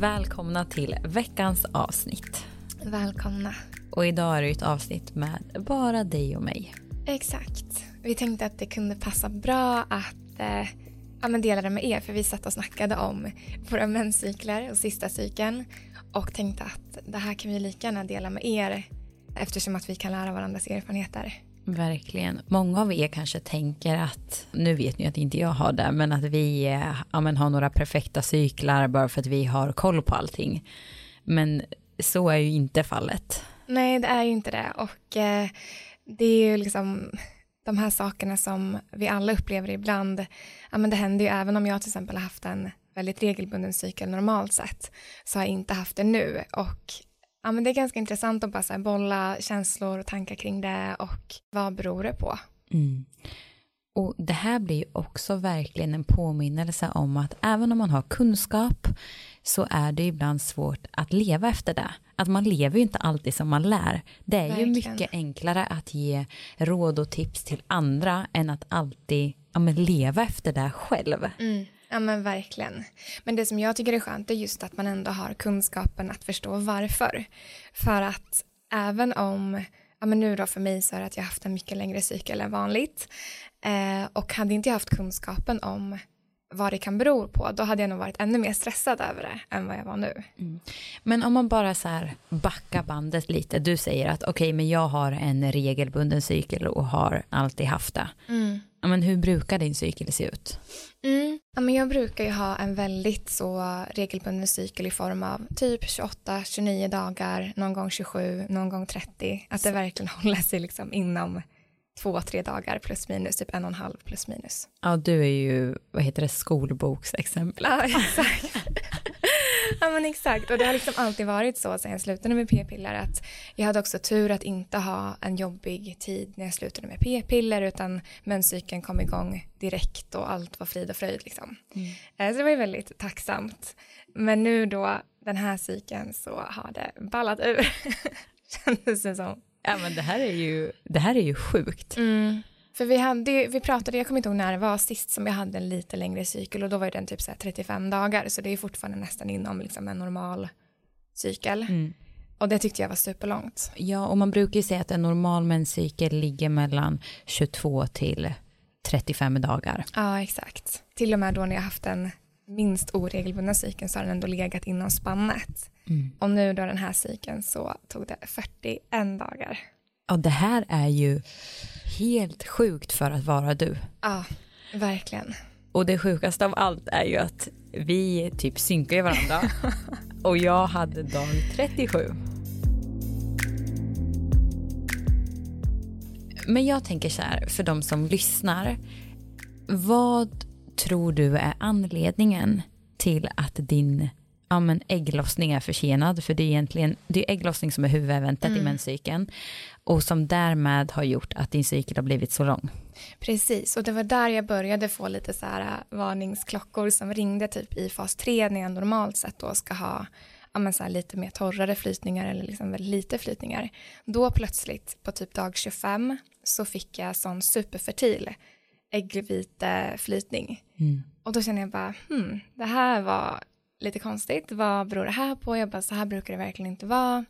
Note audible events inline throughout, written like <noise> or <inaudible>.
Välkomna till veckans avsnitt. Välkomna. Och idag är det ett avsnitt med bara dig och mig. Exakt. Vi tänkte att det kunde passa bra att eh, ja, men dela det med er för vi satt och snackade om våra menscykler och sista cykeln och tänkte att det här kan vi lika gärna dela med er eftersom att vi kan lära varandras erfarenheter. Verkligen. Många av er kanske tänker att, nu vet ni att inte jag har det, men att vi eh, ja, men har några perfekta cyklar bara för att vi har koll på allting. Men så är ju inte fallet. Nej, det är ju inte det. Och eh, det är ju liksom de här sakerna som vi alla upplever ibland. Ja, men det händer ju även om jag till exempel har haft en väldigt regelbunden cykel normalt sett så har jag inte haft det nu och ja, men det är ganska intressant att bara så här, bolla känslor och tankar kring det och vad beror det på? Mm. Och det här blir också verkligen en påminnelse om att även om man har kunskap så är det ibland svårt att leva efter det. Att man lever ju inte alltid som man lär. Det är verkligen. ju mycket enklare att ge råd och tips till andra än att alltid ja, men leva efter det själv. Mm. Ja men verkligen. Men det som jag tycker är skönt är just att man ändå har kunskapen att förstå varför. För att även om, ja men nu då för mig så är det att jag haft en mycket längre cykel än vanligt. Eh, och hade inte jag haft kunskapen om vad det kan bero på, då hade jag nog varit ännu mer stressad över det än vad jag var nu. Mm. Men om man bara så här backar bandet lite, du säger att okej, okay, men jag har en regelbunden cykel och har alltid haft det. Mm. Men hur brukar din cykel se ut? Mm. Ja, men jag brukar ju ha en väldigt så regelbunden cykel i form av typ 28-29 dagar, någon gång 27, någon gång 30. Att det verkligen <laughs> håller sig liksom inom två, tre dagar plus minus, typ en och en halv plus minus. Ja, du är ju, vad heter det, skolboksexempel. Ja, <laughs> exakt. Ja, men exakt. Och det har liksom alltid varit så sen jag slutade med p-piller att jag hade också tur att inte ha en jobbig tid när jag slutade med p-piller utan menscykeln kom igång direkt och allt var frid och fröjd liksom. Mm. Eh, så det var ju väldigt tacksamt. Men nu då, den här cykeln så har det ballat ur. <laughs> Kändes det som. Ja men det här är ju, det här är ju sjukt. Mm. För vi, hade, vi pratade, jag kommer inte ihåg när det var sist som jag hade en lite längre cykel och då var den typ så 35 dagar så det är fortfarande nästan inom liksom en normal cykel. Mm. Och det tyckte jag var superlångt. Ja, och man brukar ju säga att en normal menscykel ligger mellan 22 till 35 dagar. Ja, exakt. Till och med då när jag haft en minst oregelbundna cykeln så har den ändå legat inom spannet. Mm. Och nu då den här cykeln så tog det 41 dagar. Ja, det här är ju helt sjukt för att vara du. Ja, verkligen. Och det sjukaste av allt är ju att vi typ synkar varandra. <laughs> och jag hade dag 37. Men jag tänker så här, för de som lyssnar. Vad tror du är anledningen till att din ja, men ägglossning är försenad? För det är egentligen det är ägglossning som är huvudeventet mm. i menscykeln och som därmed har gjort att din cykel har blivit så lång. Precis, och det var där jag började få lite så här äh, varningsklockor som ringde typ i fas 3 när jag normalt sett då ska ha ja, men så här lite mer torrare flytningar eller liksom väldigt lite flytningar. Då plötsligt på typ dag 25 så fick jag sån superfertil äggviteflytning. Mm. Och då kände jag bara, hmm, det här var lite konstigt. Vad beror det här på? Jag bara, så här brukar det verkligen inte vara.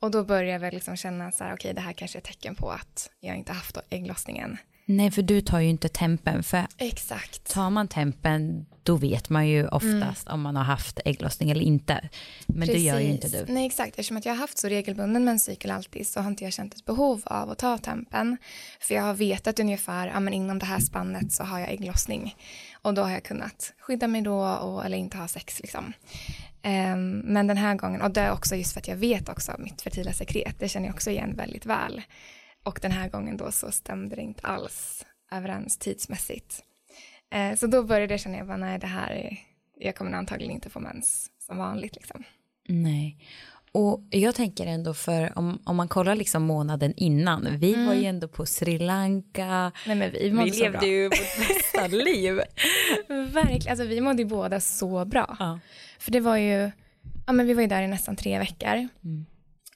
Och då börjar jag väl liksom känna så här, okej, okay, det här kanske är ett tecken på att jag inte haft ägglossningen. Nej, för du tar ju inte tempen. För Exakt. Tar man tempen, då vet man ju oftast mm. om man har haft ägglossning eller inte. Men Precis. det gör ju inte du. Nej, exakt. Eftersom att jag har haft så regelbunden menscykel alltid så har inte jag känt ett behov av att ta tempen. För jag har vetat ungefär, ja men inom det här spannet så har jag ägglossning. Och då har jag kunnat skydda mig då och, eller inte ha sex liksom. Um, men den här gången, och det är också just för att jag vet också mitt fertila sekret, det känner jag också igen väldigt väl. Och den här gången då så stämde det inte alls överens tidsmässigt. Uh, så då började jag känna, jag bara, nej det här är, jag kommer antagligen inte få mens som vanligt liksom. Nej. Och jag tänker ändå för om, om man kollar liksom månaden innan, vi mm. var ju ändå på Sri Lanka, Nej, men vi, vi levde ju vårt bästa <laughs> liv. Verkligen, alltså vi mådde ju båda så bra. Ja. För det var ju, ja men vi var ju där i nästan tre veckor. Mm.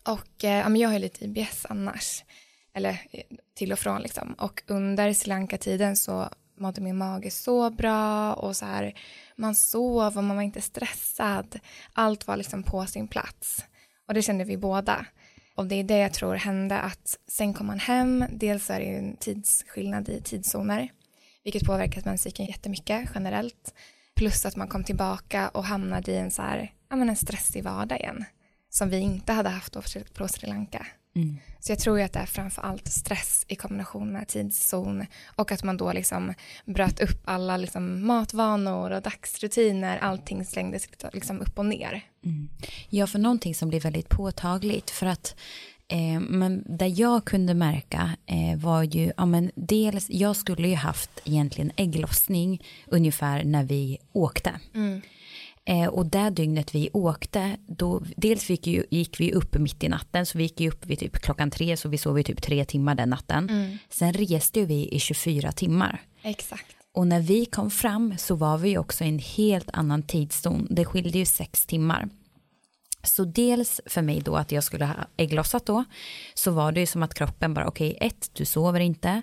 Och eh, ja, men jag har ju lite IBS annars, eller eh, till och från liksom. Och under Sri Lanka-tiden så mådde min mage så bra och så här, man sov och man var inte stressad. Allt var liksom på sin plats. Och det kände vi båda. Och det är det jag tror hände att sen kom man hem, dels är det ju en tidsskillnad i tidszoner, vilket påverkat menscykeln jättemycket generellt. Plus att man kom tillbaka och hamnade i en så här, ja men en stressig vardag igen. Som vi inte hade haft på Sri Lanka. Mm. Så jag tror ju att det är framför allt stress i kombination med tidszon och att man då liksom bröt upp alla liksom matvanor och dagsrutiner, allting slängdes liksom upp och ner. Mm. Ja, för någonting som blir väldigt påtagligt för att Eh, men där jag kunde märka eh, var ju, ja men dels, jag skulle ju haft egentligen ägglossning ungefär när vi åkte. Mm. Eh, och det dygnet vi åkte, då, dels fick ju, gick vi upp mitt i natten, så vi gick upp vid typ klockan tre, så vi sov i typ tre timmar den natten. Mm. Sen reste vi i 24 timmar. Exakt. Och när vi kom fram så var vi också i en helt annan tidszon, det skilde ju sex timmar. Så dels för mig då att jag skulle ha ägglossat då, så var det ju som att kroppen bara, okej, okay, ett, du sover inte,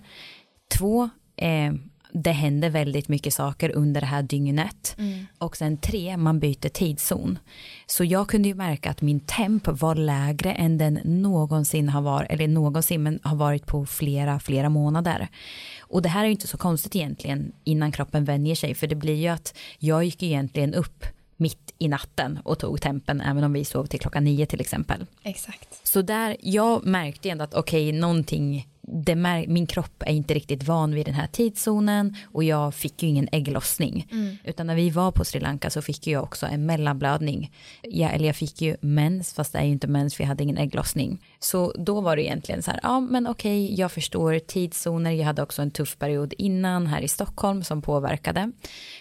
två, eh, det händer väldigt mycket saker under det här dygnet. Mm. Och sen tre, man byter tidszon. Så jag kunde ju märka att min temp var lägre än den någonsin har varit, eller någonsin, men har varit på flera, flera månader. Och det här är ju inte så konstigt egentligen innan kroppen vänjer sig, för det blir ju att jag gick egentligen upp mitt i natten och tog tempen även om vi sov till klockan nio till exempel. Exakt. Så där, jag märkte ändå att okej, okay, någonting det min kropp är inte riktigt van vid den här tidszonen och jag fick ju ingen ägglossning. Mm. Utan när vi var på Sri Lanka så fick jag också en mellanblödning. Ja, eller jag fick ju mens, fast det är ju inte mens för jag hade ingen ägglossning. Så då var det egentligen så här, ja men okej, okay, jag förstår tidszoner. Jag hade också en tuff period innan här i Stockholm som påverkade.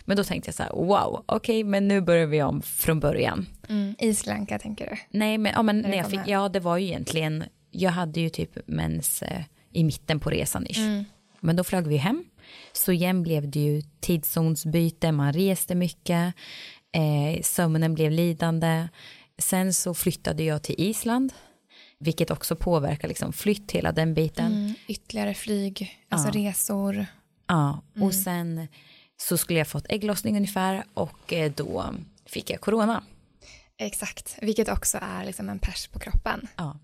Men då tänkte jag så här, wow, okej, okay, men nu börjar vi om från början. Mm. I Sri Lanka tänker du? Nej, men, ja, men när jag fick, ja det var ju egentligen, jag hade ju typ mens eh, i mitten på resan. Mm. Men då flög vi hem. Så igen blev det ju tidszonsbyte, man reste mycket, eh, sömnen blev lidande. Sen så flyttade jag till Island, vilket också påverkar liksom flytt, hela den biten. Mm, ytterligare flyg, alltså ja. resor. Ja, och mm. sen så skulle jag fått ägglossning ungefär och eh, då fick jag corona. Exakt, vilket också är liksom en pers på kroppen. Ja.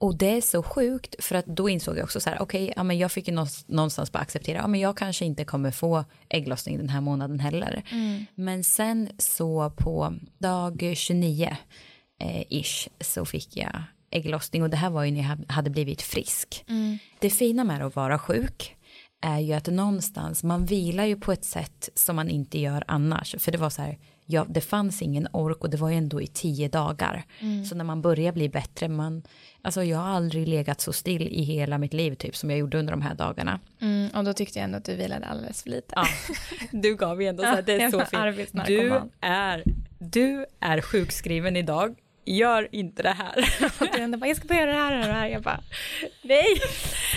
Och det är så sjukt för att då insåg jag också så här, okej, okay, ja, jag fick ju någonstans bara acceptera, ja men jag kanske inte kommer få ägglossning den här månaden heller. Mm. Men sen så på dag 29 eh, ish så fick jag ägglossning och det här var ju när jag hade blivit frisk. Mm. Det fina med att vara sjuk är ju att någonstans man vilar ju på ett sätt som man inte gör annars. För det var så här, ja, det fanns ingen ork och det var ju ändå i tio dagar. Mm. Så när man börjar bli bättre, man, alltså jag har aldrig legat så still i hela mitt liv typ som jag gjorde under de här dagarna. Mm, och då tyckte jag ändå att du vilade alldeles för lite. Ja, <laughs> du gav ju ändå så här, det är så fint. Du är, du är sjukskriven idag gör inte det här. <laughs> Och bara, jag ska börja göra det här och det här. Jag bara, nej,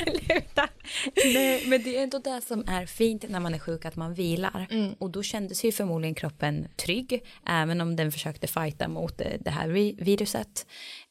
<laughs> sluta. Nej, men det är ändå det som är fint när man är sjuk, att man vilar. Mm. Och då kändes ju förmodligen kroppen trygg, även om den försökte fighta mot det här viruset.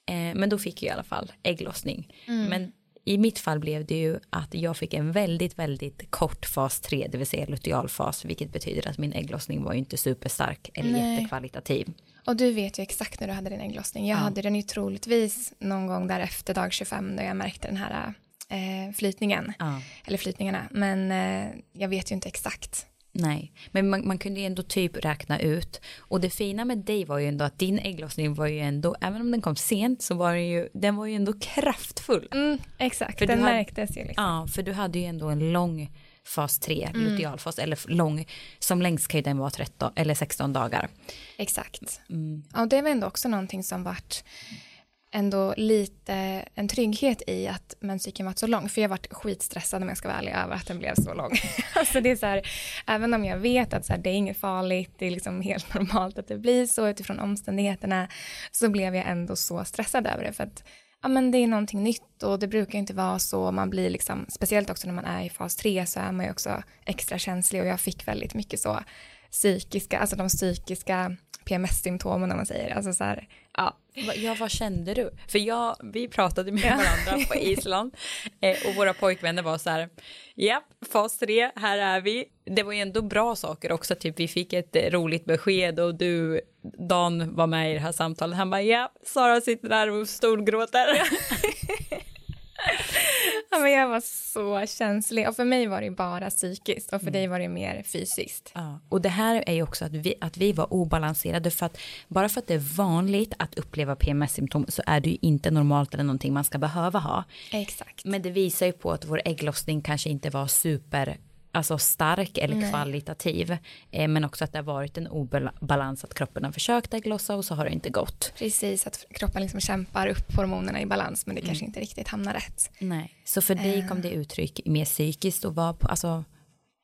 Eh, men då fick jag i alla fall ägglossning. Mm. Men i mitt fall blev det ju att jag fick en väldigt, väldigt kort fas 3, det vill säga lutealfas, vilket betyder att min ägglossning var ju inte superstark eller Nej. jättekvalitativ. Och du vet ju exakt när du hade din ägglossning. Jag ja. hade den ju troligtvis någon gång därefter dag 25 när jag märkte den här eh, flytningen. Ja. Eller flytningarna. Men eh, jag vet ju inte exakt. Nej, men man, man, kunde ju ändå typ räkna ut. Och det fina med dig var ju ändå att din ägglossning var ju ändå, även om den kom sent så var den ju, den var ju ändå kraftfull. Mm, exakt, för den märktes ju. Liksom. Ja, för du hade ju ändå en lång fas 3, mm. lutealfas, eller lång, som längst kan ju den vara 13 eller 16 dagar. Exakt. Mm. Ja, det var ändå också någonting som vart ändå lite en trygghet i att menscykeln varit så lång. För jag varit skitstressad om jag ska vara ärlig över att den blev så lång. <laughs> alltså det är så här, även om jag vet att så här, det är inget farligt, det är liksom helt <laughs> normalt att det blir så utifrån omständigheterna, så blev jag ändå så stressad över det. För att ja, men det är någonting nytt och det brukar inte vara så. Man blir liksom, speciellt också när man är i fas 3 så är man ju också extra känslig och jag fick väldigt mycket så psykiska, alltså de psykiska PMS-symptomen om man säger. Alltså så här, ja. Ja, vad kände du? För jag, vi pratade med varandra på <laughs> Island eh, och våra pojkvänner var så här, ja, fas 3, här är vi. Det var ju ändå bra saker också, typ vi fick ett roligt besked och du, Dan var med i det här samtalet, han bara, ja, Sara sitter där och storgråter. <laughs> <laughs> <laughs> Ja, men jag var så känslig och för mig var det bara psykiskt och för Mm. dig var det mer fysiskt. Ja, och det här är ju också att vi, att vi var obalanserade för att bara för att det är vanligt att uppleva PMS-symptom så är det ju inte normalt eller någonting man ska behöva ha. Exakt. Men det visar ju på att vår ägglossning kanske inte var super alltså stark eller kvalitativ. Eh, men också att det har varit en obalans att kroppen har försökt ägglossa och så har det inte gått. Precis, att kroppen liksom kämpar upp hormonerna i balans men det Mm. kanske inte riktigt hamnar rätt. Nej. Så för dig kom det uttryck mer psykiskt och vad, alltså,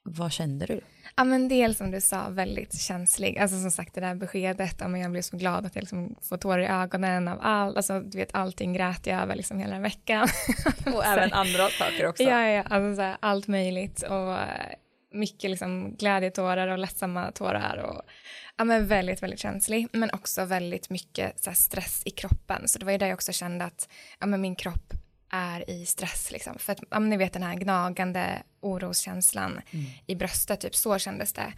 vad kände du? Ja men dels som du sa väldigt känslig, alltså som sagt det där beskedet, ja, men jag blev så glad att jag liksom får tårar i ögonen av allt, alltså du vet allting grät jag över liksom hela veckan. <laughs> Och även andra saker också. ja, ja, alltså så här, allt möjligt och eh, mycket liksom glädjetårar och lättsamma tårar och ja men väldigt, väldigt känslig men också väldigt mycket så stress i kroppen så det var ju där jag också kände att ja men min kropp är i stress liksom för att ja, ni vet den här gnagande oroskänslan i bröstet typ så kändes det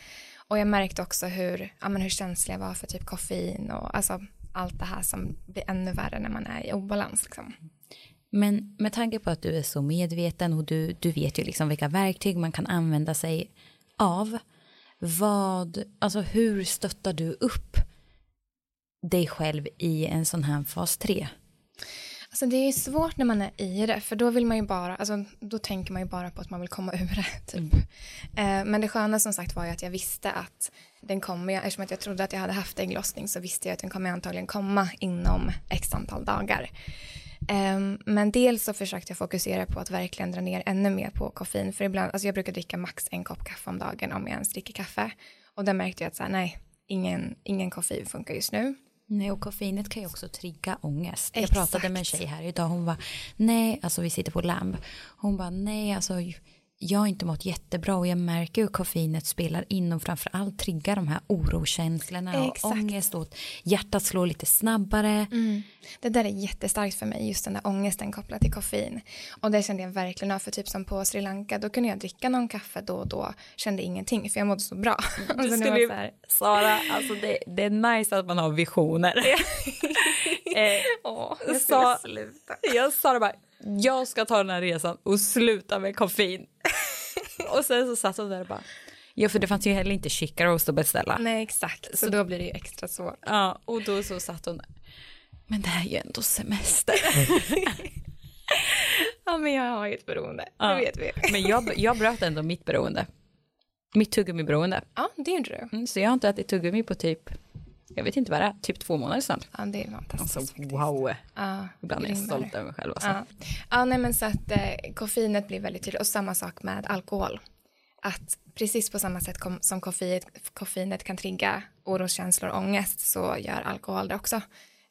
och jag märkte också hur ja men hur känslig jag var för typ koffein och alltså allt det här som blir ännu värre när man är i obalans liksom. Men med tanke på att du är så medveten och du, du vet ju liksom vilka verktyg man kan använda sig av. Vad, alltså hur stöttar du upp dig själv i en sån här fas 3? Alltså det är svårt när man är i det, för då vill man ju bara, alltså då tänker man ju bara på att man vill komma ur det, <laughs> typ. Eh, men det sköna som sagt var ju att jag visste att den kommer, eftersom att jag trodde att jag hade haft ägglossning så visste jag att den kommer antagligen komma inom x antal dagar. Ehm, men dels så försökte jag fokusera på att verkligen dra ner ännu mer på koffein, för ibland, alltså jag brukar dricka max en kopp kaffe om dagen om jag ens dricker kaffe. Och där märkte jag att så här, nej, ingen, ingen koffein funkar just nu. Nej, och koffeinet kan ju också trigga ångest. Jag Exakt. pratade med en tjej här idag, hon var nej, alltså vi sitter på Lamb. Hon bara nej, alltså jag har inte mått jättebra och jag märker hur koffeinet spelar in och framförallt triggar de här orokänslorna och Exakt. ångest och hjärtat slår lite snabbare. Det där är jättestarkt för mig, just den där ångesten kopplat till koffein. Och det kände jag verkligen av, för typ som på Sri Lanka, då kunde jag dricka någon kaffe då och då, kände ingenting, för jag mådde så bra. <laughs> Du Alltså, var skulle, så här, Sara, alltså det, det är nice att man har visioner. <laughs> eh, <laughs> Åh, jag sa- jag sa det bara, jag ska ta den här resan och sluta med koffein. <laughs> och sen så satt hon där och bara, ja för det fanns ju heller inte chica roast att beställa. Nej, exakt. Så, då blir det ju extra svårt. Ja, och då så satt hon där. Men det här är ju ändå semester. <laughs> Ja, men jag har ju ett beroende, Ja. det vet vi. Men jag, jag bröt ändå mitt beroende. Mitt tuggummi-beroende. Ja, det gjorde du. Mm, så jag har inte ätit tuggummi på typ, jag vet inte vad det är, typ två månader sedan. Ja, det är fantastiskt. Alltså faktiskt. wow. Ja, Ibland är jag stolt över mig själv. Alltså. Ja. ja, nej men så att eh, koffeinet blir väldigt tydligt och samma sak med alkohol. Att precis på samma sätt kom, som koffeinet, koffeinet kan trigga oroskänslor och ångest så gör alkohol det också.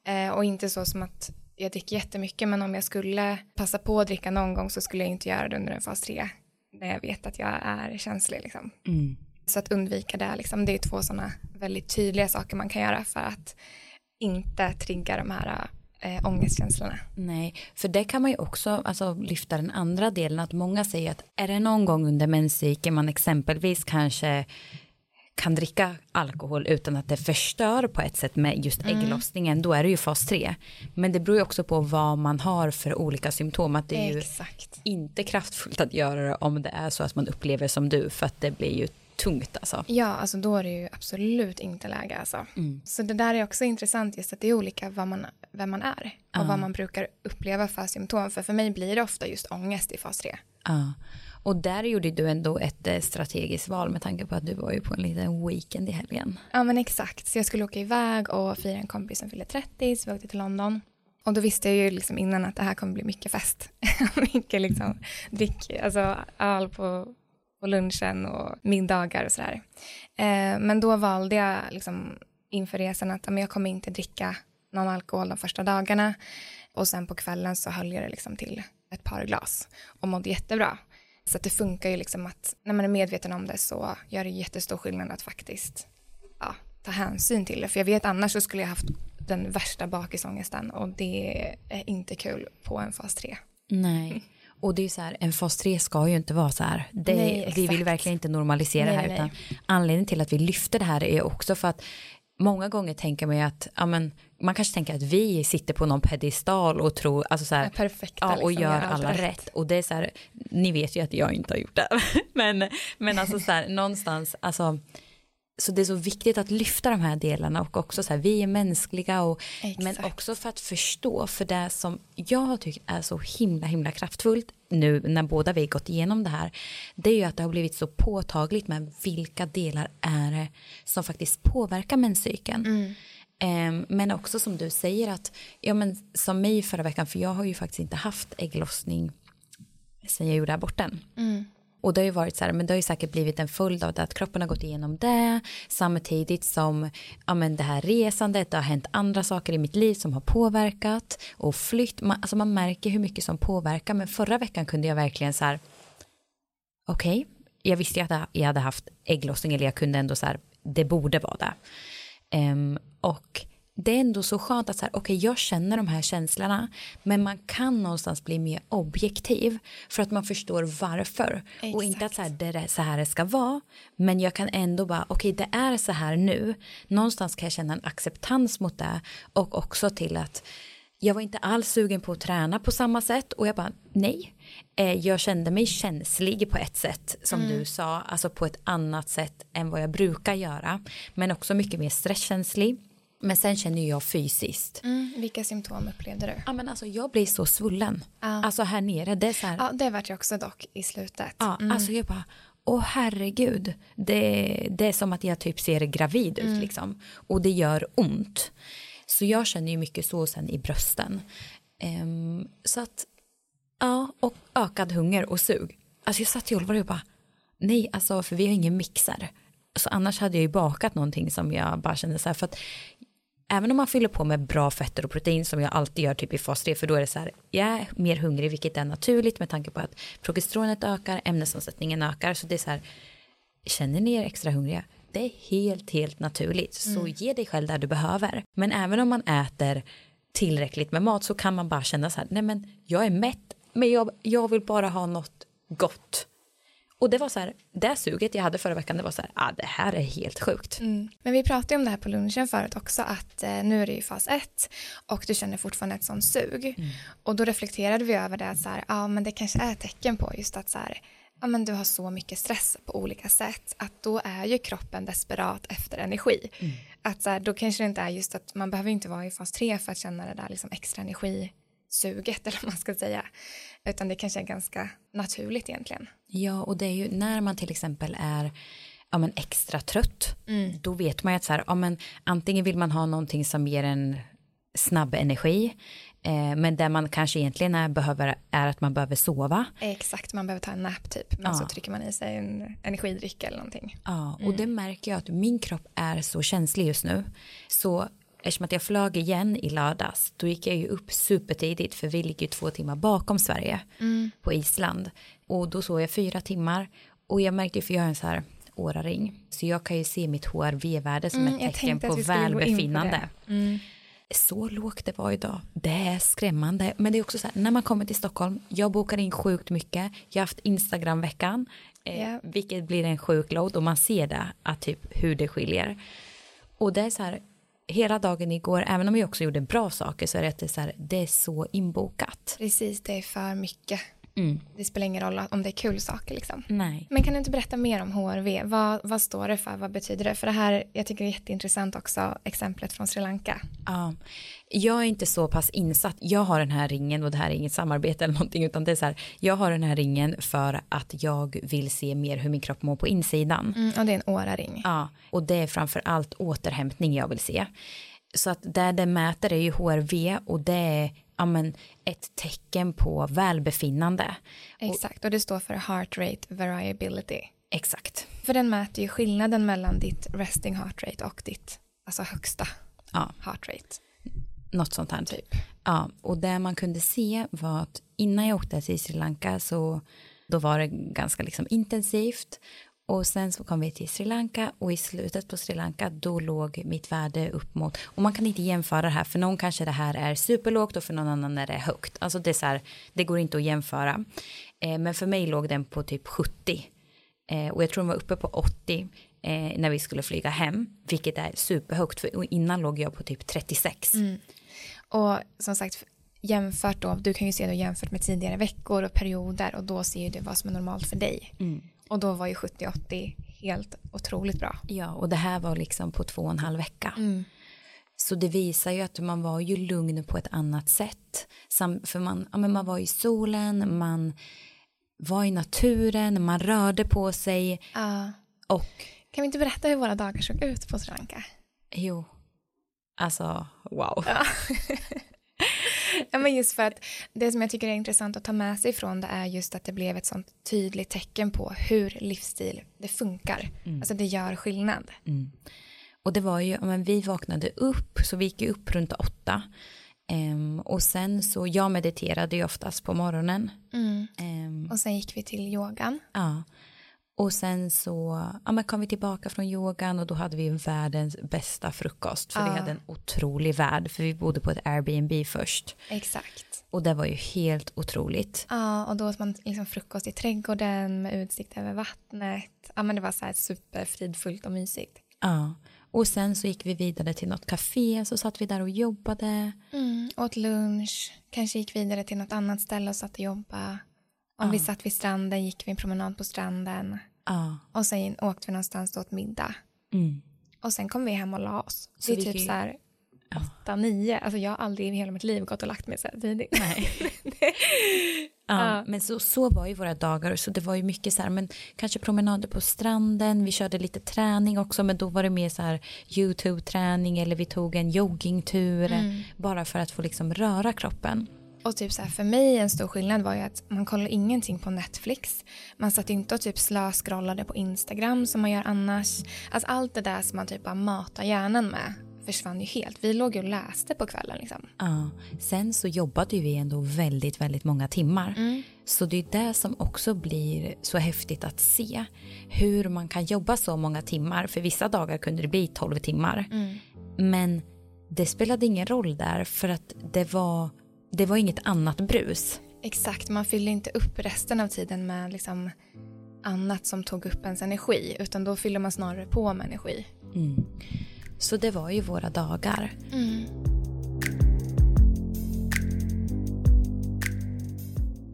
Eh, och inte så som att jag dricker jättemycket men om jag skulle passa på att dricka någon gång så skulle jag inte göra det under en fas 3 när jag vet att jag är känslig liksom. Mm. Så att undvika det, liksom, det är två sådana väldigt tydliga saker man kan göra för att inte trigga de här äh, ångestkänslorna. Nej, för det kan man ju också alltså, lyfta den andra delen att många säger att är det någon gång under menscykeln man exempelvis kanske kan dricka alkohol utan att det förstör på ett sätt med just ägglossningen, då är det ju fas 3. Men det beror ju också på vad man har för olika symptom, att det är ju Exakt. inte kraftfullt att göra det om det är så att man upplever som du, för att det blir ju tungt alltså. Ja, alltså då är det ju absolut inte läge alltså. Mm. Så det där är också intressant just att det är olika vad man, vem man är och vad man brukar uppleva för symptom. För för mig blir det ofta just ångest i fas 3. Ja. Och där gjorde du ändå ett eh, strategiskt val med tanke på att du var ju på en liten weekend i helgen. Ja men exakt, så jag skulle åka iväg och fira en kompis som fyllde 30 så vi åkte till London. Och då visste jag ju liksom innan att det här kommer bli mycket fest. <laughs> mycket liksom drick, alltså öl på, och lunchen och middagar och sådär. Eh, men då valde jag liksom inför resan att men jag kommer inte dricka någon alkohol de första dagarna. Och sen på kvällen så höll jag det liksom till ett par glas och mådde jättebra. Så att det funkar ju liksom att när man är medveten om det så gör det jättestor skillnad att faktiskt ja, ta hänsyn till det. För jag vet annars så skulle jag haft den värsta bakisångesten och det är inte kul på en fas 3. Nej. Och det är så här, en fas 3 ska ju inte vara så här. Det, Nej, vi vill verkligen inte normalisera Nej, det här. nej, Utan anledningen till att vi lyfter det här är också för att många gånger tänker man ju att, ja men, man kanske tänker att vi sitter på någon pedestal och tror, alltså så här, Är perfekta, ja, och liksom, gör alla rätt. rätt. Och det är så här, ni vet ju att jag inte har gjort det. <laughs> men, men alltså så här, någonstans, alltså, så det är så viktigt att lyfta de här delarna och också så här, vi är mänskliga och men Exakt. också för att förstå för det som jag har tyckt är så himla himla kraftfullt nu när båda vi gått igenom det här det är ju att det har blivit så påtagligt med vilka delar är det som faktiskt påverkar menscykeln. Ehm, men också som du säger att, ja men som mig förra veckan, för jag har ju faktiskt inte haft ägglossning sen jag gjorde aborten. Och det har ju varit så här, men det har ju säkert blivit en följd av det att kroppen har gått igenom det samtidigt som ja, men det här resandet, det har hänt andra saker i mitt liv som har påverkat och flytt, man, alltså man märker hur mycket som påverkar men förra veckan kunde jag verkligen så här okej, jag visste ju att jag hade haft ägglossning eller jag kunde ändå så här, det borde vara det. Um, och det är ändå så skönt att så här, okej jag känner de här känslorna men man kan någonstans bli mer objektiv för att man förstår varför och inte att så här, det är så här det ska vara men jag kan ändå bara okej det är så här nu någonstans kan jag känna en acceptans mot det och också till att jag var inte alls sugen på att träna på samma sätt och jag bara nej. Eh, jag kände mig känslig på ett sätt som du sa, alltså på ett annat sätt än vad jag brukar göra. Men också mycket mer stresskänslig. Men sen känner jag fysiskt. Mm, vilka symptom upplevde du? Ja men alltså jag blir så svullen. Alltså här nere, det är så här. Ja, det vart jag också dock i slutet. Ja, alltså jag bara, åh herregud, det, det är som att jag typ ser gravid ut liksom. Och det gör ont. Så jag känner ju mycket så sen i brösten. Ehm, så att, ja, och ökad hunger och sug. Alltså jag satt i Olvar och bara, nej alltså för vi har ingen mixer. Så annars hade jag ju bakat någonting som jag bara kände så här för att även om man fyller på med bra fetter och protein som jag alltid gör typ i fas 3 för då är det så här jag är mer hungrig vilket är naturligt med tanke på att progesteronet ökar ämnesomsättningen ökar. Så det är så här känner ni er extra hungriga? Det är helt helt naturligt. Så ge dig själv där du behöver. Men även om man äter tillräckligt med mat så kan man bara känna så här nej men jag är mätt men jag, jag vill bara ha något gott och det var så här det suget jag hade förra veckan det var så här ah, det här är helt sjukt Mm. Men vi pratade om det här på lunchen förut också att eh, nu är det ju fas 1 och du känner fortfarande ett sånt sug. Och då reflekterade vi över det att så här, ja men det kanske är ett tecken på just att så här, ja men du har så mycket stress på olika sätt att då är ju kroppen desperat efter energi. Att så här, då kanske det inte är just att man behöver inte vara i fas 3 för att känna det där liksom extra energisuget <laughs> eller vad man ska säga. Utan det kanske är ganska naturligt egentligen. Ja, och det är ju när man till exempel är ja, men extra trött, då vet man ju att så här, ja, men antingen vill man ha någonting som ger en snabb energi, eh, men där man kanske egentligen är, behöver, är att man behöver sova. Exakt, man behöver ta en nap typ. Men Ja. så trycker man i sig en energidryck eller någonting. Ja, och det märker jag att min kropp är så känslig just nu. Så eftersom att jag flög igen i lördags, då gick jag ju upp supertidigt, för vi ligger ju två timmar bakom Sverige på Island. Och då sov jag fyra timmar. Och jag märkte ju, för jag har en så här åraring, så jag kan ju se mitt HRV-värde som Mm, ett tecken på välbefinnande. det. Så lågt det var idag. Det är skrämmande. Men det är också så här, när man kommer till Stockholm, jag bokar in sjukt mycket. Jag har haft Instagram-veckan, eh, Ja. vilket blir en sjuk load och man ser det, att typ hur det skiljer. Och det är så här, hela dagen igår, även om jag också gjorde bra saker, så är det, att det, är så här, det är så inbokat. Precis, det är för mycket. Det spelar ingen roll om det är kul saker liksom. Nej. Men kan du inte berätta mer om HRV? Vad, vad står det för? Vad betyder det? För det här, jag tycker det är jätteintressant också, exemplet från Sri Lanka. Ja, jag är inte så pass insatt. Jag har den här ringen och det här är inget samarbete eller någonting utan det är så här. Jag har den här ringen för att jag vill se mer hur min kropp mår på insidan. Mm, och det är en åraring. Ja, och det är framför allt återhämtning jag vill se. Så att där det mäter är ju HRV och det är men, ett tecken på välbefinnande. Exakt, och det står för heart rate variability. Exakt. För den mäter ju skillnaden mellan ditt resting heart rate och ditt alltså högsta Ja, heart rate. något sånt här typ. Ja, och det man kunde se var att innan jag åkte till Sri Lanka så då var det ganska liksom intensivt Och sen så kom vi till Sri Lanka och i slutet på Sri Lanka då låg mitt värde upp mot, och man kan inte jämföra det här, för någon kanske det här är superlågt och för någon annan är det högt. Alltså det är så här, det går inte att jämföra. Eh, men för mig låg den på typ 70. Eh, och jag tror den var uppe på 80 eh, när vi skulle flyga hem, vilket är superhögt, för innan låg jag på typ 36. Mm. Och som sagt, jämfört då, du kan ju se då jämfört med tidigare veckor och perioder och då ser du vad som är normalt för dig. Mm. Och då var ju 70-80 helt otroligt bra. Ja, och det här var liksom på två och en halv vecka. Så det visar ju att man var ju lugn på ett annat sätt. Sam, för man, ja, men man var i solen, man var i naturen, man rörde på sig Ja. och Kan vi inte berätta hur våra dagar såg ut på Sri Lanka? jo, alltså wow. Ja, <laughs> men just för att det som jag tycker är intressant att ta med sig från det är just att det blev ett sånt tydligt tecken på hur livsstil det funkar. Alltså det gör skillnad. Och det var ju, ja, men vi vaknade upp, så vi gick upp runt åtta. Ehm, och sen så, jag mediterade ju oftast på morgonen. Ehm, Och sen gick vi till yogan. Ja. Och sen så ja, men kom vi tillbaka från yogan och då hade vi världens bästa frukost. För vi hade en otrolig värld, för vi bodde på ett Airbnb först. Exakt. Och det var ju helt otroligt. Ja, och då åt man liksom frukost i trädgården med utsikt över vattnet. Ja, men det var så här superfridfullt och mysigt. Ja. Och sen så gick vi vidare till något café, så satt vi där och jobbade. Mm, åt lunch, kanske gick vidare till något annat ställe och satt och jobbade. Om vi satt vid stranden gick vi en promenad på stranden. Ja. Och sen åkte vi någonstans åt middag. Mm. Och sen kom vi hem och la oss. Så det är vi typ gick så här åtta, nio. Alltså jag har aldrig i hela mitt liv gått och lagt mig så här tidigt. Nej. <laughs> Ja, men så, så var ju våra dagar. Så det var ju mycket så här, men kanske promenader på stranden. Vi körde lite träning också, men då var det mer så här YouTube-träning eller vi tog en joggingtur. Bara för att få liksom röra kroppen. Och typ så här, för mig en stor skillnad var ju att man kollade ingenting på Netflix. Man satt inte och typ slöskrollade på Instagram som man gör annars. Alltså allt det där som man typ bara matar hjärnan med försvann ju helt. Vi låg ju och läste på kvällen liksom. Ja. Sen så jobbade ju vi ändå väldigt, väldigt många timmar. Så det är det som också blir så häftigt att se. Hur man kan jobba så många timmar. För vissa dagar kunde det bli 12 timmar. Men det spelade ingen roll där för att det var, det var inget annat brus. Exakt, man fyllde inte upp resten av tiden med liksom annat som tog upp ens energi utan då fyller man snarare på med energi. Så det var ju våra dagar.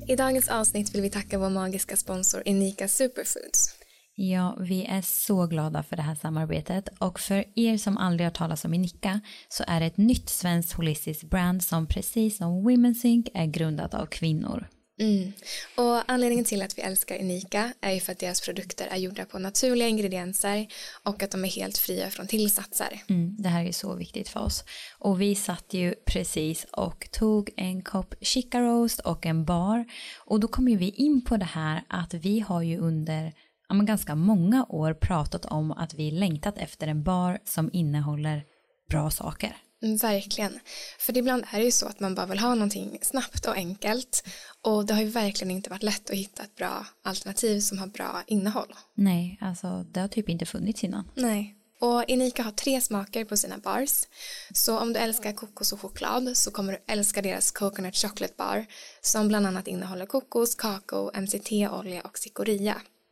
I dagens avsnitt vill vi tacka vår magiska sponsor Inika Superfoods. Ja, vi är så glada för det här samarbetet och för er som aldrig har talat om Inika så är det ett nytt svenskt holistiskt brand som precis som Women's Inc är grundat av kvinnor. Mm. Och anledningen till att vi älskar Inika är ju för att deras produkter är gjorda på naturliga ingredienser och att de är helt fria från tillsatser. Mm, det här är så viktigt för oss. Och vi satt ju precis och tog en kopp chica roast och en bar. Och då kom ju vi in på det här att vi har ju under ja, men ganska många år pratat om att vi längtat efter en bar som innehåller bra saker. Verkligen. För ibland är det ju så att man bara vill ha någonting snabbt och enkelt. Och det har ju verkligen inte varit lätt att hitta ett bra alternativ som har bra innehåll. Nej, alltså det har typ inte funnits innan. Nej. Och Inika har tre smaker på sina bars. Så om du älskar kokos och choklad så kommer du älska deras coconut chocolate bar som bland annat innehåller kokos, kakao, MCT-olja och cikoria.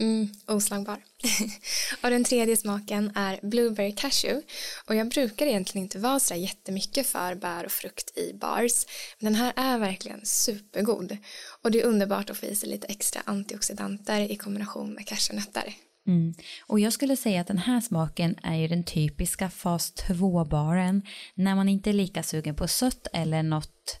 Mm, oslagbar. <laughs> och den tredje smaken är blueberry cashew. Och jag brukar egentligen inte vara så jättemycket för bär och frukt i bars. Men den här är verkligen supergod. Och det är underbart att få i sig lite extra antioxidanter i kombination med cashewnötter. Mm. Och jag skulle säga att den här smaken är ju den typiska fas 2-baren när man inte är lika sugen på sött eller något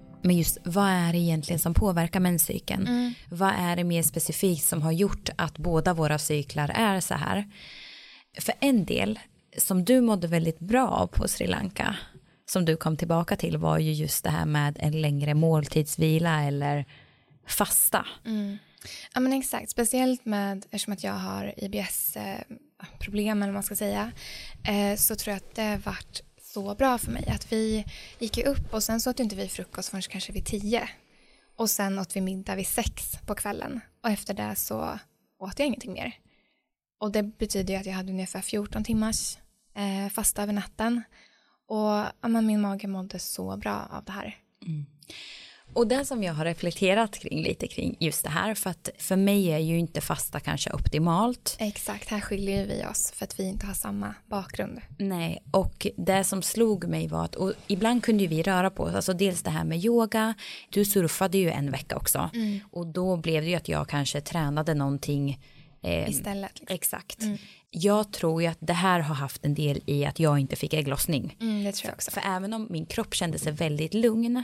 men just vad är det egentligen som påverkar menscykeln? Mm. Vad är det mer specifikt som har gjort att båda våra cyklar är så här? För en del som du mådde väldigt bra av på Sri Lanka som du kom tillbaka till var ju just det här med en längre måltidsvila eller fasta. Mm. Ja men exakt, speciellt med eftersom att jag har IBS-problem eller vad man ska säga eh, så tror jag att det varit så bra för mig att vi gick ju upp och sen så åt inte vi frukost förrän kanske vid tio och sen åt vi middag vid sex på kvällen och efter det så åt jag ingenting mer. Och det betyder ju att jag hade ungefär 14 timmars eh, fasta över natten och ja, min mage mådde så bra av det här. Mm. Och det som jag har reflekterat kring lite kring just det här för att för mig är ju inte fasta kanske optimalt. Exakt, här skiljer vi oss för att vi inte har samma bakgrund. Nej, och det som slog mig var att och ibland kunde vi röra på oss, alltså dels det här med yoga, du surfade ju en vecka också mm. och då blev det ju att jag kanske tränade någonting Eh, Istället. Liksom. Exakt. Mm. Jag tror ju att det här har haft en del i att jag inte fick ägglossning. Mm, det tror jag också. För, för även om min kropp kände sig väldigt lugn,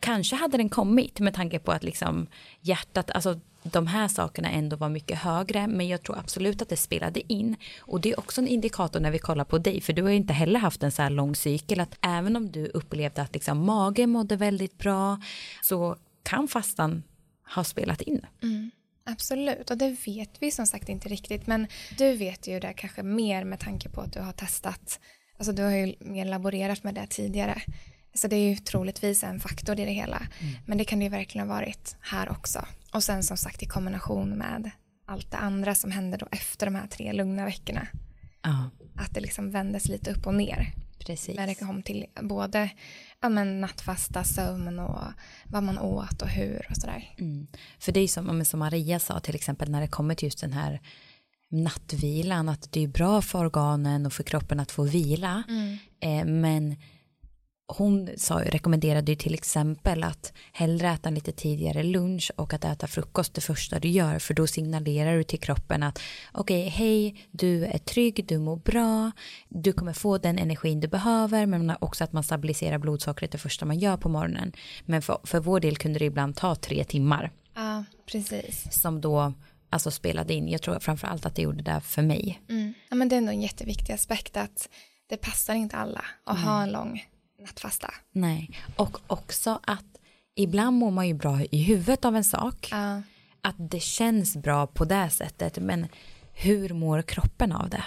kanske hade den kommit med tanke på att liksom hjärtat, alltså de här sakerna ändå var mycket högre, men jag tror absolut att det spelade in. Och det är också en indikator när vi kollar på dig, för du har ju inte heller haft en så här lång cykel, att även om du upplevde att liksom magen mådde väldigt bra, så kan fastan ha spelat in. Mm. Absolut, och det vet vi som sagt inte riktigt. Men du vet ju det kanske mer med tanke på att du har testat. Alltså du har ju mer laborerat med det tidigare. Så det är ju troligtvis en faktor i det hela. Mm. Men det kan det ju verkligen ha varit här också. Och sen som sagt i kombination med allt det andra som hände då efter de här tre lugna veckorna. Uh. Att det liksom vändes lite upp och ner. Precis. När det kom till både ja, men nattfasta, sömn och vad man åt och hur och sådär. Mm. För det är som, som Maria sa till exempel när det kommer till just den här nattvilan att det är bra för organen och för kroppen att få vila. Mm. Eh, men hon sa, rekommenderade ju till exempel att hellre äta en lite tidigare lunch och att äta frukost det första du gör för då signalerar du till kroppen att okej, okay, hej, du är trygg, du mår bra, du kommer få den energin du behöver men också att man stabiliserar blodsockret det första man gör på morgonen. Men för, för vår del kunde det ibland ta tre timmar. Ja, precis. Som då alltså spelade in. Jag tror framför allt att det gjorde det för mig. Mm. Ja, men det är ändå en jätteviktig aspekt att det passar inte alla att mm. ha en lång nattfasta. Nej, och också att ibland mår man ju bra i huvudet av en sak. Uh. Att det känns bra på det sättet, men hur mår kroppen av det?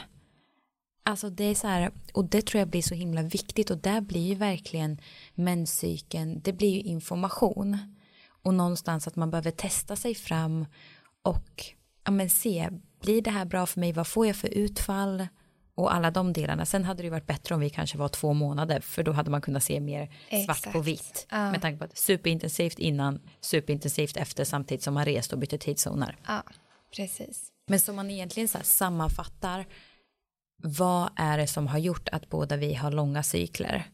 Alltså det är så här, och det tror jag blir så himla viktigt och där blir ju verkligen menscykeln, det blir ju information. Och någonstans att man behöver testa sig fram och ja men se, blir det här bra för mig, vad får jag för utfall? Och alla de delarna. Sen hade det varit bättre om vi kanske var två månader för då hade man kunnat se mer Exakt. svart på vitt. Ja. Med tanke på att superintensivt innan, superintensivt efter samtidigt som man rest och bytte tidszoner. Ja, precis. Men som man egentligen så sammanfattar vad är det som har gjort att båda vi har långa cykler?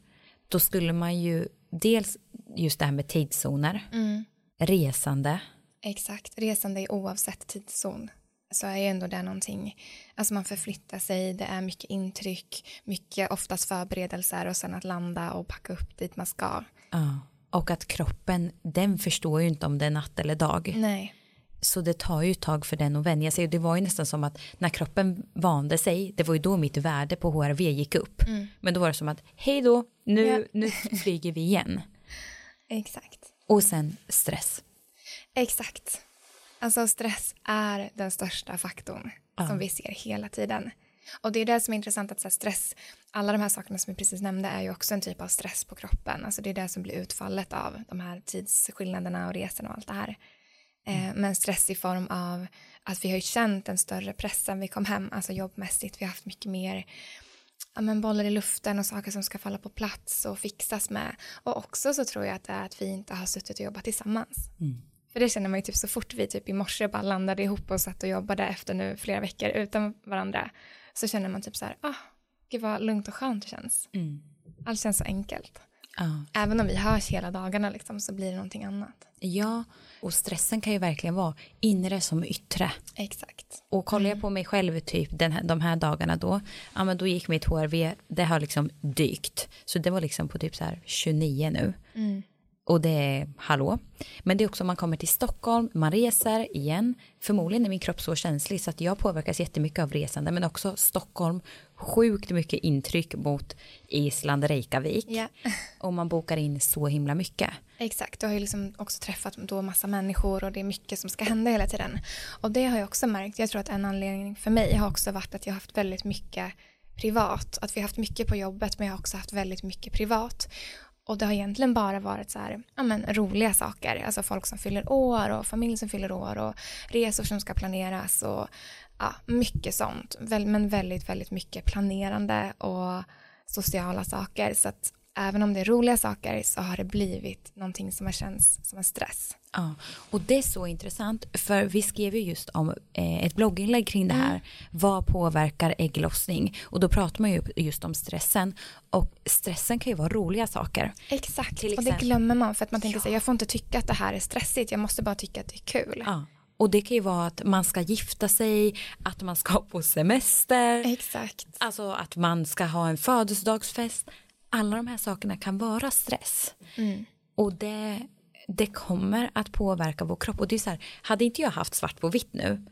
Då skulle man ju dels just det här med tidszoner, mm. resande. Exakt, resande oavsett tidszon så är ju ändå det någonting, alltså man förflyttar sig, det är mycket intryck, mycket oftast förberedelser och sen att landa och packa upp dit man ska. Ja, och att kroppen, den förstår ju inte om det är natt eller dag. Nej. Så det tar ju ett tag för den att vänja sig och det var ju nästan som att när kroppen vande sig, det var ju då mitt värde på HRV gick upp. Mm. Men då var det som att, hej då, nu, ja. nu flyger vi igen. <laughs> Exakt. Och sen stress. Exakt. Alltså stress är den största faktorn ja. som vi ser hela tiden. Och det är det som är intressant att stress, alla de här sakerna som vi precis nämnde är ju också en typ av stress på kroppen. Alltså det är det som blir utfallet av de här tidsskillnaderna och resorna och allt det här. Eh, mm. men stress i form av att vi har ju känt en större press sen vi kom hem, alltså jobbmässigt. Vi har haft mycket mer ja, men bollar i luften och saker som ska falla på plats och fixas med. Och också så tror jag att det är att vi inte har suttit och jobbat tillsammans. Mm. För det känner man ju typ så fort vi typ i morse bara landade ihop och satt och jobbade efter nu flera veckor utan varandra så känner man typ så här, ah, gud vad lugnt och skönt det känns. Mm. Allt känns så enkelt. Ja. Även om vi hörs hela dagarna liksom, så blir det någonting annat. Ja, och stressen kan ju verkligen vara inre som yttre. Exakt. Och kollar jag på mig själv typ den här, de här dagarna då, ja men då gick mitt HRV, det har liksom dykt. Så det var liksom på typ så här 29 nu. Och det är hallå. Men det är också om man kommer till Stockholm, man reser igen. Förmodligen är min kropp så känslig så att jag påverkas jättemycket av resande. Men också Stockholm, sjukt mycket intryck mot Island, Reykjavik. Ja. <laughs> Och man bokar in så himla mycket. Exakt, du har ju liksom också träffat då massa människor och det är mycket som ska hända hela tiden. Och det har jag också märkt, jag tror att en anledning för mig har också varit att jag har haft väldigt mycket privat. Att vi har haft mycket på jobbet men jag har också haft väldigt mycket privat. Och det har egentligen bara varit så här, ja men roliga saker, alltså folk som fyller år och familj som fyller år och resor som ska planeras och ja, mycket sånt. Men väldigt, väldigt mycket planerande och sociala saker. Så att även om det är roliga saker så har det blivit någonting som har känts som en stress. Ja, och det är så intressant för vi skrev ju just om eh, ett blogginlägg kring det här. Vad påverkar ägglossning? Och då pratar man ju just om stressen och stressen kan ju vara roliga saker. Exakt, och det glömmer man för att man tänker Ja. här, jag får inte tycka att det här är stressigt, jag måste bara tycka att det är kul. Ja. Och det kan ju vara att man ska gifta sig, att man ska på semester, Exakt. alltså att man ska ha en födelsedagsfest. Alla de här sakerna kan vara stress. Och det, det kommer att påverka vår kropp. Och det är så här, hade inte jag haft svart på vitt nu,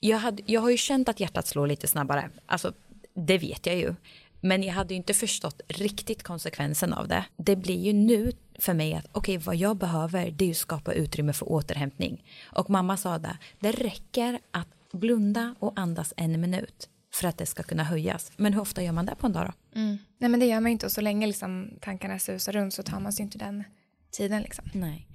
jag, hade, jag har ju känt att hjärtat slår lite snabbare, alltså det vet jag ju. Men jag hade ju inte förstått riktigt konsekvensen av det. Det blir ju nu för mig att okej vad jag behöver det är ju skapa utrymme för återhämtning. Och mamma sa det, det räcker att blunda och andas en minut för att det ska kunna höjas. Men hur ofta gör man det på en dag då? Nej men det gör man ju inte och så länge liksom tankarna susar runt så tar man sig inte den tiden liksom. Nej.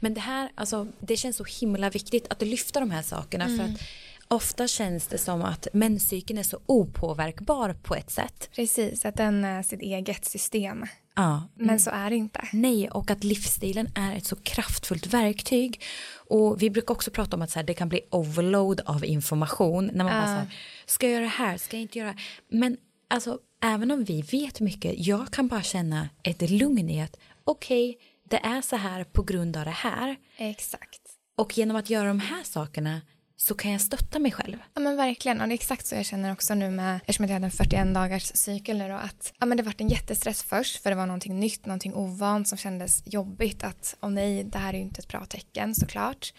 Men det här, alltså, det känns så himla viktigt att lyfta de här sakerna för att ofta känns det som att menscykeln är så opåverkbar på ett sätt. Precis, att den är sitt eget system. Ja, Men så är det inte. Nej, och att livsstilen är ett så kraftfullt verktyg. Och vi brukar också prata om att så här, det kan bli overload av information. När man bara så här, ska jag göra det här, ska jag inte göra det här? Men alltså, även om vi vet mycket, jag kan bara känna ett lugn i att okej, det är så här på grund av det här. Exakt. Och genom att göra de här sakerna så kan jag stötta mig själv. Ja men verkligen. Och det är exakt så jag känner också nu med eftersom jag hade en 41 dagars cykel nu då att ja men det vart en jättestress först för det var någonting nytt, någonting ovant som kändes jobbigt att åh nej det här är ju inte ett bra tecken såklart.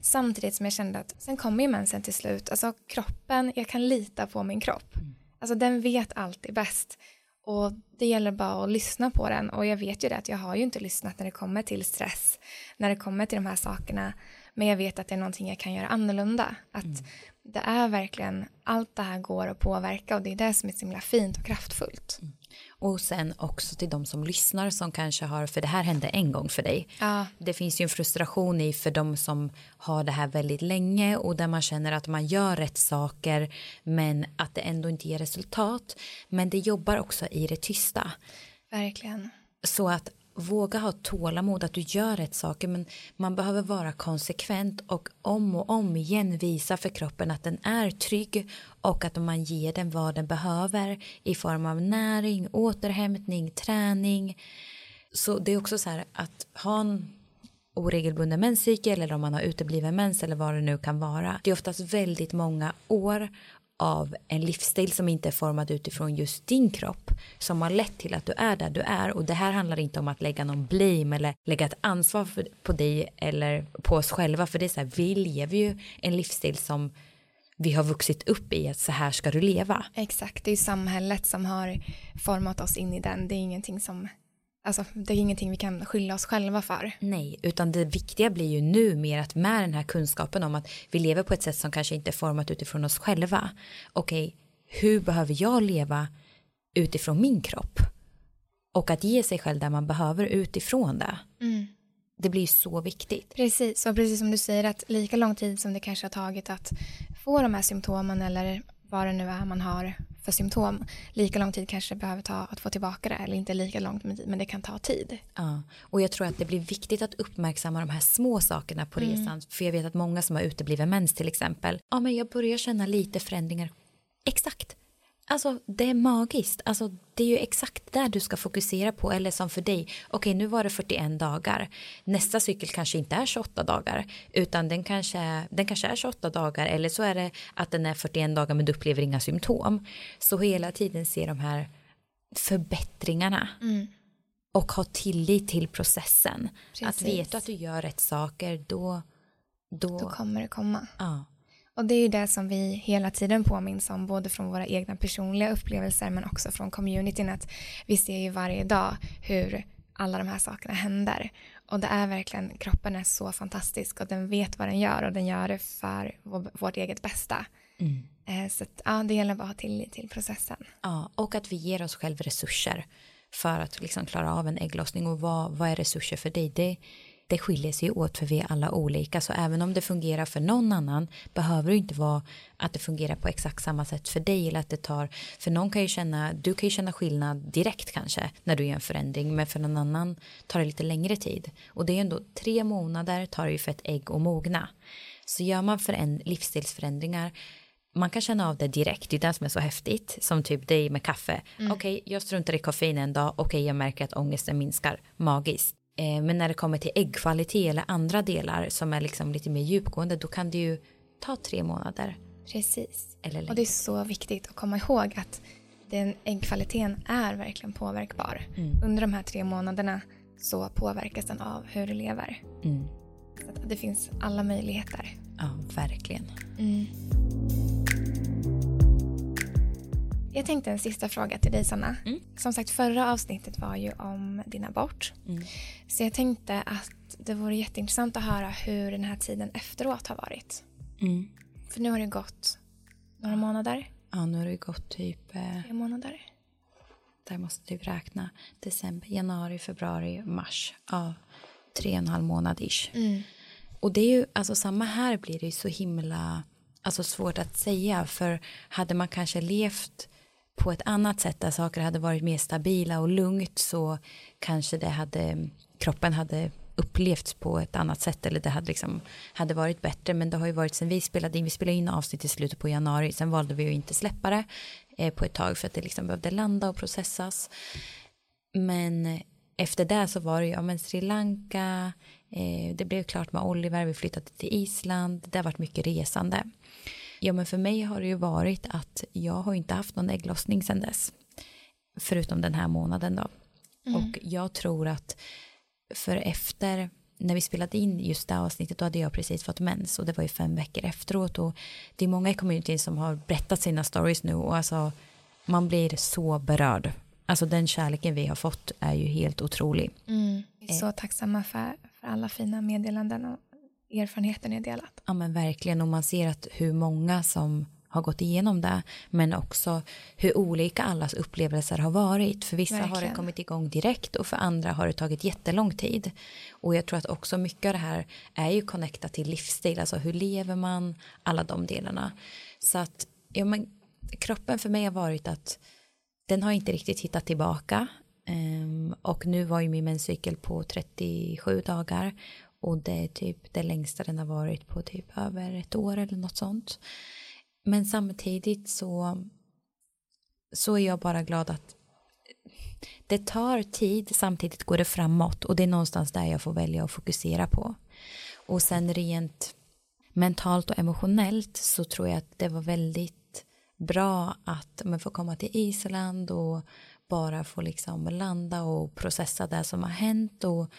Samtidigt som jag kände att sen kommer ju mensen till slut, alltså kroppen, jag kan lita på min kropp. Alltså den vet alltid bäst. Och det gäller bara att lyssna på den. Och jag vet ju det att jag har ju inte lyssnat när det kommer till stress, när det kommer till de här sakerna men jag vet att det är någonting jag kan göra annorlunda. Att det är verkligen, allt det här går att påverka och det är det som är så himla fint och kraftfullt. Och sen också till de som lyssnar som kanske har, för det här hände en gång för dig. Ja. Det finns ju en frustration i för de som har det här väldigt länge och där man känner att man gör rätt saker men att det ändå inte ger resultat. Men det jobbar också i det tysta. Verkligen. Så att våga ha tålamod att du gör rätt saker men man behöver vara konsekvent och om och om igen visa för kroppen att den är trygg och att man ger den vad den behöver i form av näring, återhämtning, träning. Så det är också så här att ha en oregelbunden menscykel eller om man har utebliven mens eller vad det nu kan vara. Det är oftast väldigt många år av en livsstil som inte är formad utifrån just din kropp som har lett till att du är där du är och det här handlar inte om att lägga någon blame eller lägga ett ansvar för, på dig eller på oss själva för det är så här, vi lever ju en livsstil som vi har vuxit upp i att så här ska du leva. Exakt, det är ju samhället som har format oss in i den. Det är ingenting som, alltså det är ingenting vi kan skylla oss själva för. Nej, utan det viktiga blir ju nu mer att med den här kunskapen om att vi lever på ett sätt som kanske inte är format utifrån oss själva. Okej, hur behöver jag leva utifrån min kropp? Och att ge sig själv där man behöver utifrån det. Det blir så viktigt. Precis, och precis som du säger att lika lång tid som det kanske har tagit att få de här symptomen eller vad det nu är man har för symptom, lika lång tid kanske det behöver ta att få tillbaka det, eller inte lika långt men det kan ta tid. Ja, och jag tror att det blir viktigt att uppmärksamma de här små sakerna på resan. För jag vet att många som har utebliven mens till exempel, ja men jag börjar känna lite förändringar. Exakt. Alltså det är magiskt. Alltså det är ju exakt där du ska fokusera på. Eller som för dig, okej nu var det 41 dagar. Nästa cykel kanske inte är 28 dagar. Utan den kanske, den kanske är 28 dagar. Eller så är det att den är 41 dagar men du upplever inga symptom. Så hela tiden se de här förbättringarna. Mm. Och ha tillit till processen. Att Precis. veta att du gör rätt saker då... Då, Då kommer det komma. ja. Och det är ju det som vi hela tiden påminns om, både från våra egna personliga upplevelser men också från communityn. Att vi ser ju varje dag hur alla de här sakerna händer. Och det är verkligen, kroppen är så fantastisk och den vet vad den gör och den gör det för vår, vårt eget bästa. Mm. Eh, Så att, ja, det gäller bara att ha tillit till processen. Ja, och att vi ger oss själva resurser för att liksom klara av en ägglossning. Och vad, vad är resurser för dig? Det, det skiljer sig åt för vi är alla olika. Så även om det fungerar för någon annan behöver det inte vara att det fungerar på exakt samma sätt för dig. Eller att det tar, för någon kan ju känna, du kan ju känna skillnad direkt kanske när du gör en förändring. Men för någon annan tar det lite längre tid. Och det är ändå tre månader tar det ju för ett ägg att mogna. Så gör man föränd- livsstilsförändringar man kan känna av det direkt, det är det som är så häftigt. Som typ dig med kaffe. Okej, jag struntar i koffein en dag, okej jag märker att ångesten minskar, magiskt. Eh, men när det kommer till äggkvalitet eller andra delar som är liksom lite mer djupgående, då kan det ju ta tre månader. Precis. Och det är så viktigt att komma ihåg att den äggkvaliteten är verkligen påverkbar. Under de här tre månaderna så påverkas den av hur du lever. Mm. Det finns alla möjligheter. Ja, verkligen. Jag tänkte en sista fråga till dig Sanna. Mm. Som sagt förra avsnittet var ju om din abort. Så jag tänkte att det vore jätteintressant att höra hur den här tiden efteråt har varit. Mm. För nu har det gått några månader, Ja, nu har det gått typ, eh, tre månader. där måste typ räkna, december, januari, februari, mars. Ja, tre och en halv månad ish. Och det är ju, alltså samma här blir det ju så himla, alltså svårt att säga. För hade man kanske levt på ett annat sätt där saker hade varit mer stabila och lugnt så kanske det hade, kroppen hade upplevts på ett annat sätt eller det hade liksom hade varit bättre men det har ju varit sen vi spelade in, vi spelade in avsnitt i slutet på januari sen valde vi att inte släppa det eh, på ett tag för att det liksom behövde landa och processas men eh, efter det så var det ju, ja men Sri Lanka, eh, det blev klart med Oliver, vi flyttade till Island, det har varit mycket resande. Ja men för mig har det ju varit att jag har inte haft någon ägglossning sedan dess. Förutom den här månaden då. Och jag tror att för efter, när vi spelade in just det avsnittet, då hade jag precis fått mens och det var ju fem veckor efteråt och det är många i communityn som har berättat sina stories nu och alltså man blir så berörd. Alltså den kärleken vi har fått är ju helt otrolig. Vi är så tacksamma för, för alla fina meddelanden ni har delat. Ja men verkligen och man ser att hur många som har gått igenom det men också hur olika allas upplevelser har varit. För vissa har det Verkligen. kommit igång direkt och för andra har det tagit jättelång tid. Och jag tror att också mycket av det här är ju connectat till livsstil, alltså hur lever man, alla de delarna. Så att ja, men, kroppen för mig har varit att den har inte riktigt hittat tillbaka. Ehm, och nu var ju min menscykel på 37 dagar. Och det är typ det längsta den har varit på typ över ett år eller något sånt. Men samtidigt så, så är jag bara glad att det tar tid, samtidigt går det framåt och det är någonstans där jag får välja att fokusera på. Och sen rent mentalt och emotionellt så tror jag att det var väldigt bra att man får komma till Island och bara få liksom landa och processa det som har hänt och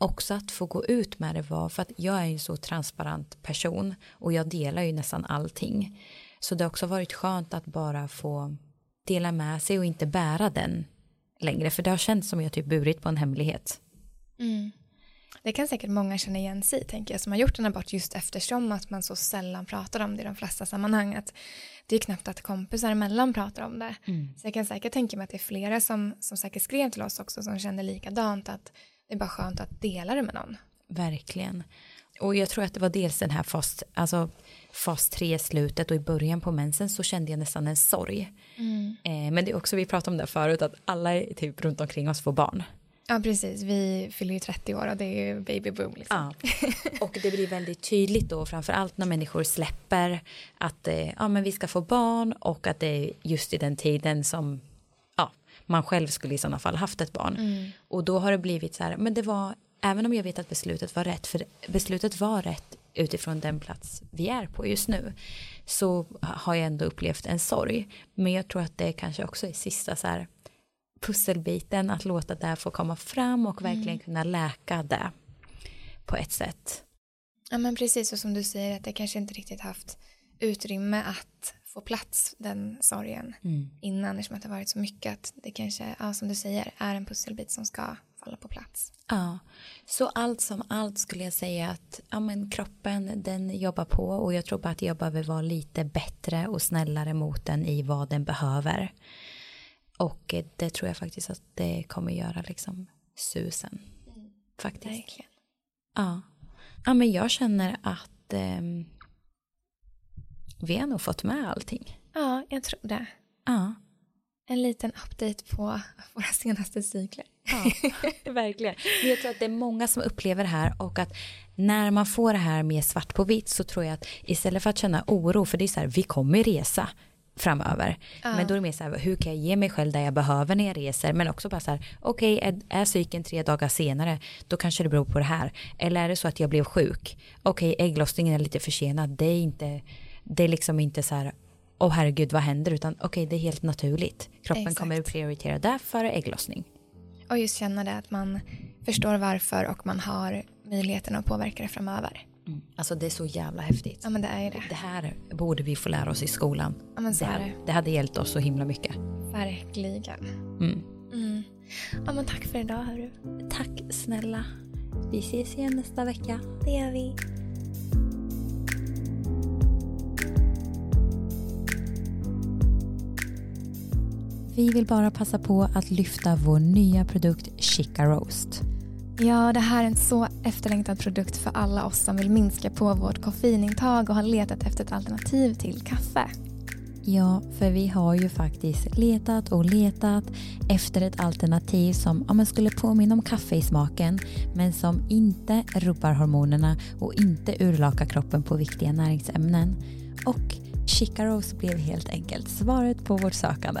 också att få gå ut med det var för att jag är en så transparent person och jag delar ju nästan allting. Så det har också varit skönt att bara få dela med sig och inte bära den längre för det har känts som jag typ burit på en hemlighet. Det kan säkert många känna igen sig tänker jag, som har gjort en abort just eftersom att man så sällan pratar om det i de flesta sammanhang. Att det är knappt att kompisar emellan pratar om det. Så jag kan säkert tänka mig att det är flera som, som säkert skrev till oss också som kände likadant att det är bara skönt att dela det med någon. Verkligen. Och jag tror att det var dels den här fas, alltså fas 3 slutet och i början på mensen så kände jag nästan en sorg. Eh, men det är också, vi pratade om det förut, att alla typ runt omkring oss får barn. Ja, precis. Vi fyller ju 30 år och det är ju baby boom. Liksom. Ja. Och det blir väldigt tydligt då, framför allt när människor släpper att eh, ja, men vi ska få barn och att det är just i den tiden som man själv skulle i sådana fall haft ett barn. Mm. Och då har det blivit så här, men det var, även om jag vet att beslutet var rätt, för beslutet var rätt utifrån den plats vi är på just nu, så har jag ändå upplevt en sorg. Men jag tror att det kanske också är sista så här, pusselbiten att låta det få komma fram och verkligen Mm. kunna läka det på ett sätt. Ja, men precis. Och som du säger, att det kanske inte riktigt haft utrymme att få plats, den sorgen, innan, eftersom att det varit så mycket att det kanske, ja, som du säger, är en pusselbit som ska falla på plats. Ja, så allt som allt skulle jag säga att ja, men kroppen den jobbar på och jag tror bara att jag behöver vara lite bättre och snällare mot den i vad den behöver. Och eh, det tror jag faktiskt att det kommer göra liksom susen. Faktiskt. Verkligen. Ja. ja, men jag känner att ehm, vi har nog fått med allting. Ja, jag tror det. Ja, En liten update på <laughs> våra senaste cykler. Ja, <laughs> verkligen. Men jag tror att det är många som upplever det här och att när man får det här mer svart på vitt så tror jag att istället för att känna oro, för det är så här, vi kommer resa framöver. Ja. Men då är det mer så här, hur kan jag ge mig själv det jag behöver när jag reser? Men också bara så här, okej, är, är cykeln tre dagar senare, då kanske det beror på det här. Eller är det så att jag blev sjuk? Okej, ägglossningen är lite försenad, det är inte, det är liksom inte så här, åh herregud, vad händer? Utan okej, det är helt naturligt. Kroppen Exakt. kommer att prioritera det före ägglossning. Och just känna det att man förstår varför och man har möjligheten att påverka det framöver. Alltså det är så jävla häftigt. Ja men det är ju det. Det här borde vi få lära oss i skolan. Ja men så Det, är hade- det. det hade hjälpt oss så himla mycket. Verkligen. Mm. Mm. Ja men tack för idag hörru. Tack snälla. Vi ses igen nästa vecka. Det gör vi. Vi vill bara passa på att lyfta vår nya produkt Chica Roast. Ja, det här är en så efterlängtad produkt för alla oss som vill minska på vårt koffeinintag och har letat efter ett alternativ till kaffe. Ja, för vi har ju faktiskt letat och letat efter ett alternativ som ja, skulle påminna om kaffe i smaken men som inte rubbar hormonerna och inte urlakar kroppen på viktiga näringsämnen. Och Chica Roast blev helt enkelt svaret på vårt sökande.